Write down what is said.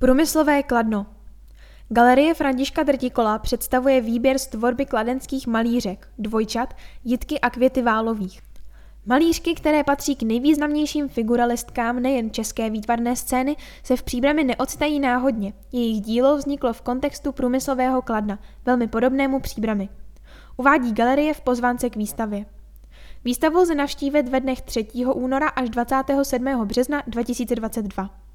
Průmyslové kladno Galerie Františka Drtikola představuje výběr z tvorby kladenských malířek, dvojčat, Jitky a Květy Válových. Malířky, které patří k nejvýznamnějším figuralistkám nejen české výtvarné scény, se v příbrami neocitají náhodně. Jejich dílo vzniklo v kontextu průmyslového kladna, velmi podobnému příbrami. Uvádí galerie v pozvánce k výstavě. Výstavu lze navštívit ve dnech 3. února až 27. března 2022.